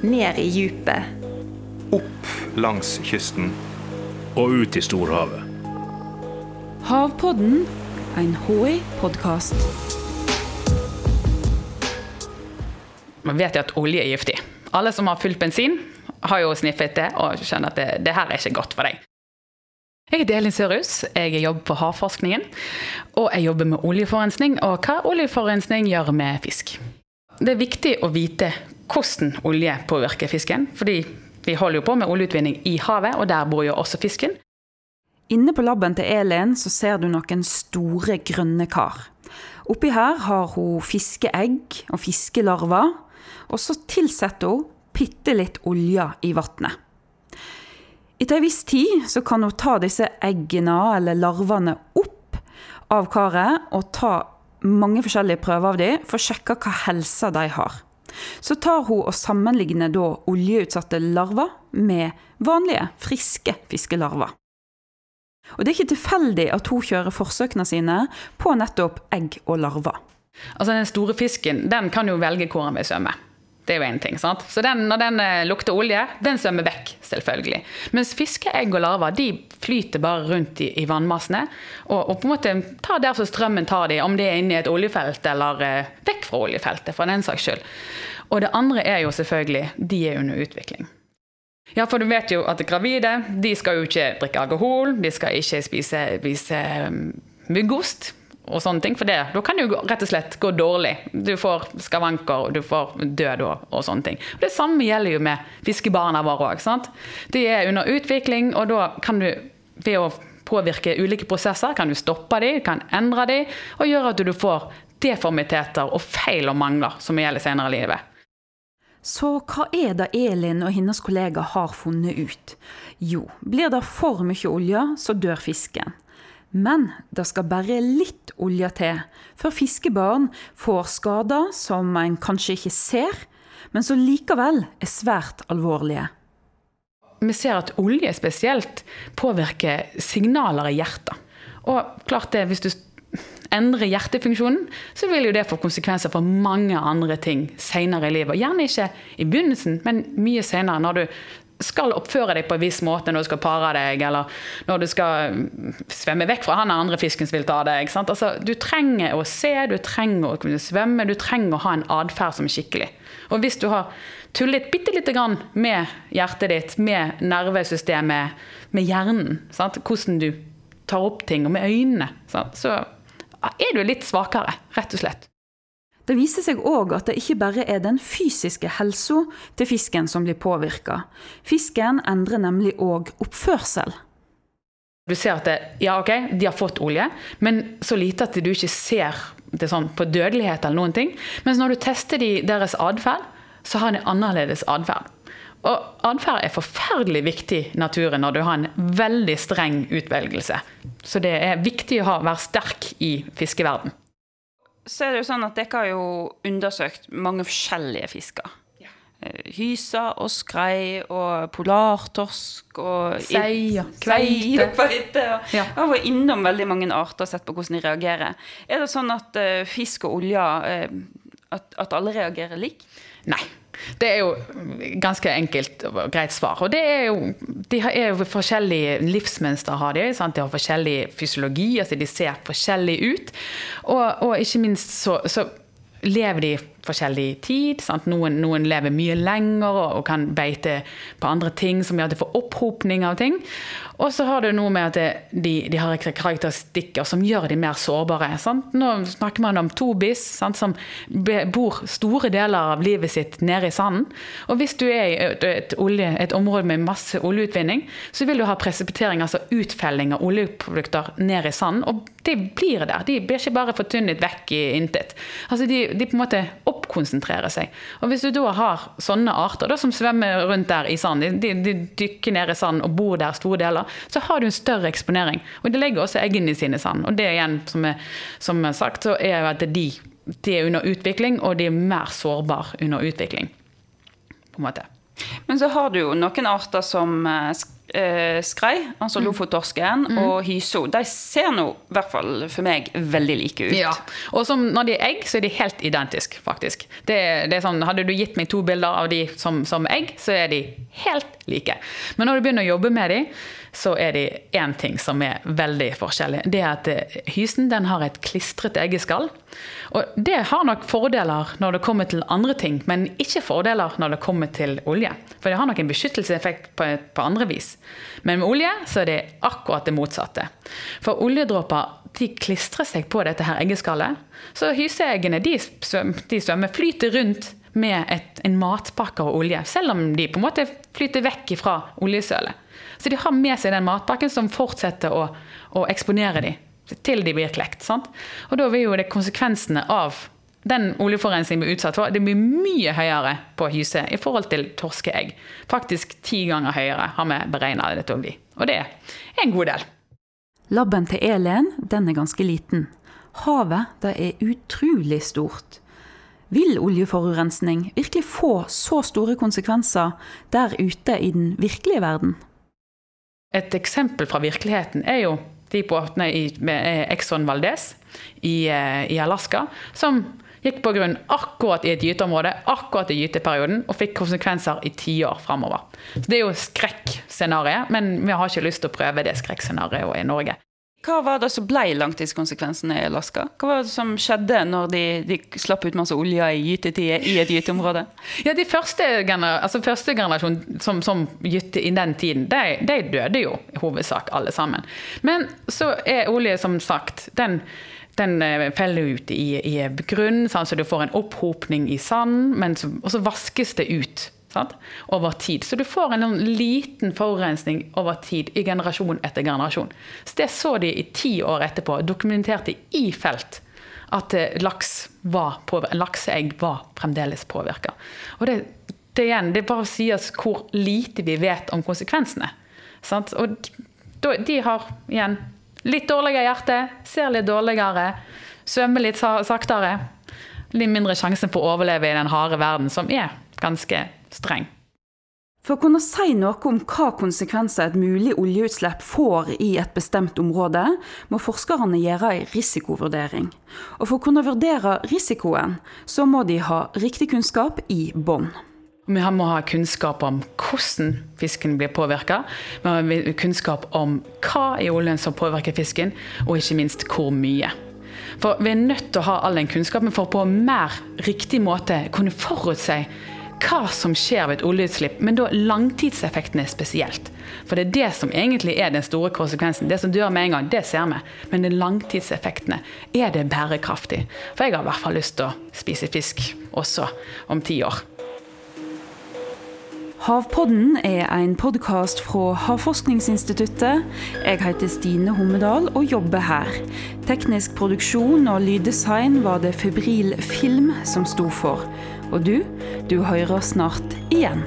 ned i djupet. Opp langs kysten. Og ut i storhavet. Havpodden, en HI-podkast. Man vet jo at olje er giftig. Alle som har fylt bensin, har jo sniffet det og skjønner at det, det her er ikke godt for deg. Jeg heter Elin Sørhus, jeg jobber på Havforskningen. Og jeg jobber med oljeforurensning og hva oljeforurensning gjør med fisk. Det er viktig å vite hvordan olje påvirker fisken, fordi vi holder jo på med oljeutvinning i havet, og der bor jo også fisken. Inne på laben til Elin så ser du noen store grønne kar. Oppi her har hun fiskeegg og fiskelarver, og så tilsetter hun bitte litt olje i vannet. Etter en viss tid så kan hun ta disse eggene eller larvene opp av karet og ta mange forskjellige prøver av dem for å sjekke hva helsa de har. Så tar hun og sammenligner da oljeutsatte larver med vanlige, friske fiskelarver. Og Det er ikke tilfeldig at hun kjører forsøkene sine på nettopp egg og larver. Altså Den store fisken den kan jo velge hvor den vil svømme. Det er jo en ting, sant? Så den, Når den eh, lukter olje, den svømmer vekk, selvfølgelig. Mens fiskeegg og larver de flyter bare rundt i, i vannmassene. Og, og, på en måte tar der som strømmen tar de, om det er inne i et oljefelt eller eh, vekk fra oljefeltet, for den saks skyld. Og det andre er jo selvfølgelig de er under utvikling. Ja, for du vet jo at gravide de skal jo ikke drikke alkohol, de skal ikke spise, spise myggost og sånne ting. For det, da kan det jo rett og slett gå dårlig. Du får skavanker, og du får død og, og sånne ting. Og det samme gjelder jo med fiskebarna våre òg. De er under utvikling, og da kan du ved å påvirke ulike prosesser, kan du stoppe dem, kan endre dem, og gjøre at du får deformiteter og feil og mangler som gjelder senere i livet. Så hva er det Elin og hennes kollega har funnet ut? Jo, blir det for mye olje, så dør fisken. Men det skal bare litt olje til før fiskebarn får skader som en kanskje ikke ser, men som likevel er svært alvorlige. Vi ser at olje spesielt påvirker signaler i hjertet. Og klart det, hvis du endrer hjertefunksjonen, så vil jo det få konsekvenser for mange andre ting senere i livet. Gjerne ikke i begynnelsen, men mye senere, når du skal oppføre deg på en viss måte når du skal pare deg, eller når du skal svømme vekk fra han andre fisken som vil ta deg. Altså, du trenger å se, du trenger å kunne svømme, du trenger å ha en atferd som er skikkelig. Og hvis du har tullet bitte lite grann med hjertet ditt, med nervesystemet, med hjernen, sant? hvordan du tar opp ting, og med øynene, sant? så er du litt svakere, rett og slett. Det viser seg òg at det ikke bare er den fysiske helsa til fisken som blir påvirka. Fisken endrer nemlig òg oppførsel. Du ser at det, ja, ok, de har fått olje, men så lite at du ikke ser det sånn på dødelighet eller noen ting. Mens når du tester de, deres atferd, så har de annerledes atferd. Og atferd er forferdelig viktig i naturen når du har en veldig streng utvelgelse. Så det er viktig å være sterk i fiskeverden så er det jo sånn at dere har jo undersøkt mange forskjellige fisker. Ja. Eh, og skrei og polartorsk og Sei og kveite. kveite og, ja. Jeg har vært innom veldig mange arter og sett på hvordan de reagerer. Er det sånn at uh, fisk og olje uh, at, at alle reagerer likt? Nei. Det er jo ganske enkelt og greit svar. Og det er jo, de er jo forskjellige livsmønster, har de. Sant? De har forskjellig fysiologi, altså de ser forskjellig ut. Og, og ikke minst så, så lever de forskjellig tid. Noen, noen, lever mye lenger og, og, kan beite på andre ting som gjør at de får opphopning av ting. Og så har du noe med at de, de, har karakteristikker som gjør de mer sårbare. Sant? Nå snakker man om tobis, sant? som bor store deler av livet sitt nede i sanden. Og hvis du er i et, et, olje, et område med masse oljeutvinning, så vil du ha presipitering, altså utfelling av oljeprodukter ned i sanden. Og de blir der. De blir ikke bare fortynnet vekk i intet. Altså de, de på en måte oppkonsentrerer seg. Og hvis du da har sånne arter da, som svømmer rundt der i sand, de, de, dykker ned i sand og bor der store deler, så har du en større eksponering. Og de legger også eggene sine i sand. Og det igjen, som er, som er sagt, så er at de, de er under utvikling, og de er mer sårbare under utvikling. På en måte. Men så har du jo noen arter som eh, skrei, altså lofottorsken, og hyso, de ser nå i hvert fall for meg veldig like ut. Ja, og som, når de er egg, så er de helt identiske, faktisk. Det, det sånn, hadde du gitt meg to bilder av de som, som egg, så er de helt like. Men når du begynner å jobbe med de, så er det én ting som er veldig forskjellig. Det er at eh, hysen den har et klistret eggeskall. Og det har nok fordeler når det kommer til andre ting, men ikke fordeler når det kommer til olje. For det har nok en beskyttelseseffekt på, på andre vis. Men med olje så er det akkurat det motsatte. For oljedråper de klistrer seg på dette her eggeskallet. Så hyseeggene de, de svømmer, flyter rundt med et, en matpakke av olje, selv om de på en måte flyter vekk fra oljesølet. Så de har med seg den matpakken som fortsetter å, å eksponere dem til de blir klekt. Sant? Og da vil jo det konsekvensene av den oljeforurensningen blir utsatt for, det blir mye høyere på hyse i forhold til torskeegg. Faktisk ti ganger høyere har vi beregna det til å bli. Og det er en god del. Labben til Elin den er ganske liten. Havet det er utrolig stort. Vil oljeforurensning virkelig få så store konsekvenser der ute i den virkelige verden? Et eksempel fra virkeligheten er jo de nei, med Exxon Valdez i, i Alaska, som gikk på grunn akkurat i et gyteområde, akkurat i gyteperioden, og fikk konsekvenser i tiår framover. Det er jo skrekkscenarioet, men vi har ikke lyst til å prøve det skrekkscenarioet i Norge. Hva var det som ble langtidskonsekvensene i Alaska? Hva var det som skjedde når de, de slapp ut masse olje i gytetida i et gyteområde? Ja, De første, gener altså første generasjon som, som gytte i den tiden, de, de, døde jo i hovedsak alle sammen. Men så er olje, som sagt, den, den feller ut i, i grunn, sånn, så du får en opphopning i sand, men og så vaskes det ut Sant? over tid. Så du får en liten forurensning over tid, i generasjon etter generasjon. Så Det så de i ti år etterpå, dokumenterte i felt at laks var lakseegg var fremdeles påvirka. Og det, det, igjen, det bare sier oss hvor lite vi vet om konsekvensene. Sant? Og de har igjen litt dårligere hjerte, ser litt dårligere, svømmer litt saktere. Litt mindre sjansen for å overleve i den harde verden, som er ganske streng. For å kunne si noe om hva konsekvenser et mulig oljeutslipp får i et bestemt område, må forskerne gjøre en risikovurdering. Og for å kunne vurdere risikoen, så må de ha riktig kunnskap i bånn. Vi må ha kunnskap om hvordan fisken blir påvirka. Vi må ha kunnskap om hva i oljen som påvirker fisken, og ikke minst hvor mye. For Vi er nødt til å ha all den kunnskapen for på mer riktig måte kunne forutse hva som skjer ved et oljeutslipp, men da langtidseffektene spesielt. For det er det som egentlig er den store konsekvensen. Det som dør med en gang, det ser vi. Men det langtidseffektene, er det bærekraftig? For jeg har i hvert fall lyst til å spise fisk også om ti år. Havpodden er en podkast fra Havforskningsinstituttet. Jeg heter Stine Hommedal og jobber her. Teknisk produksjon og lyddesign var det Febril Film som sto for. Og du, du hører snart igjen.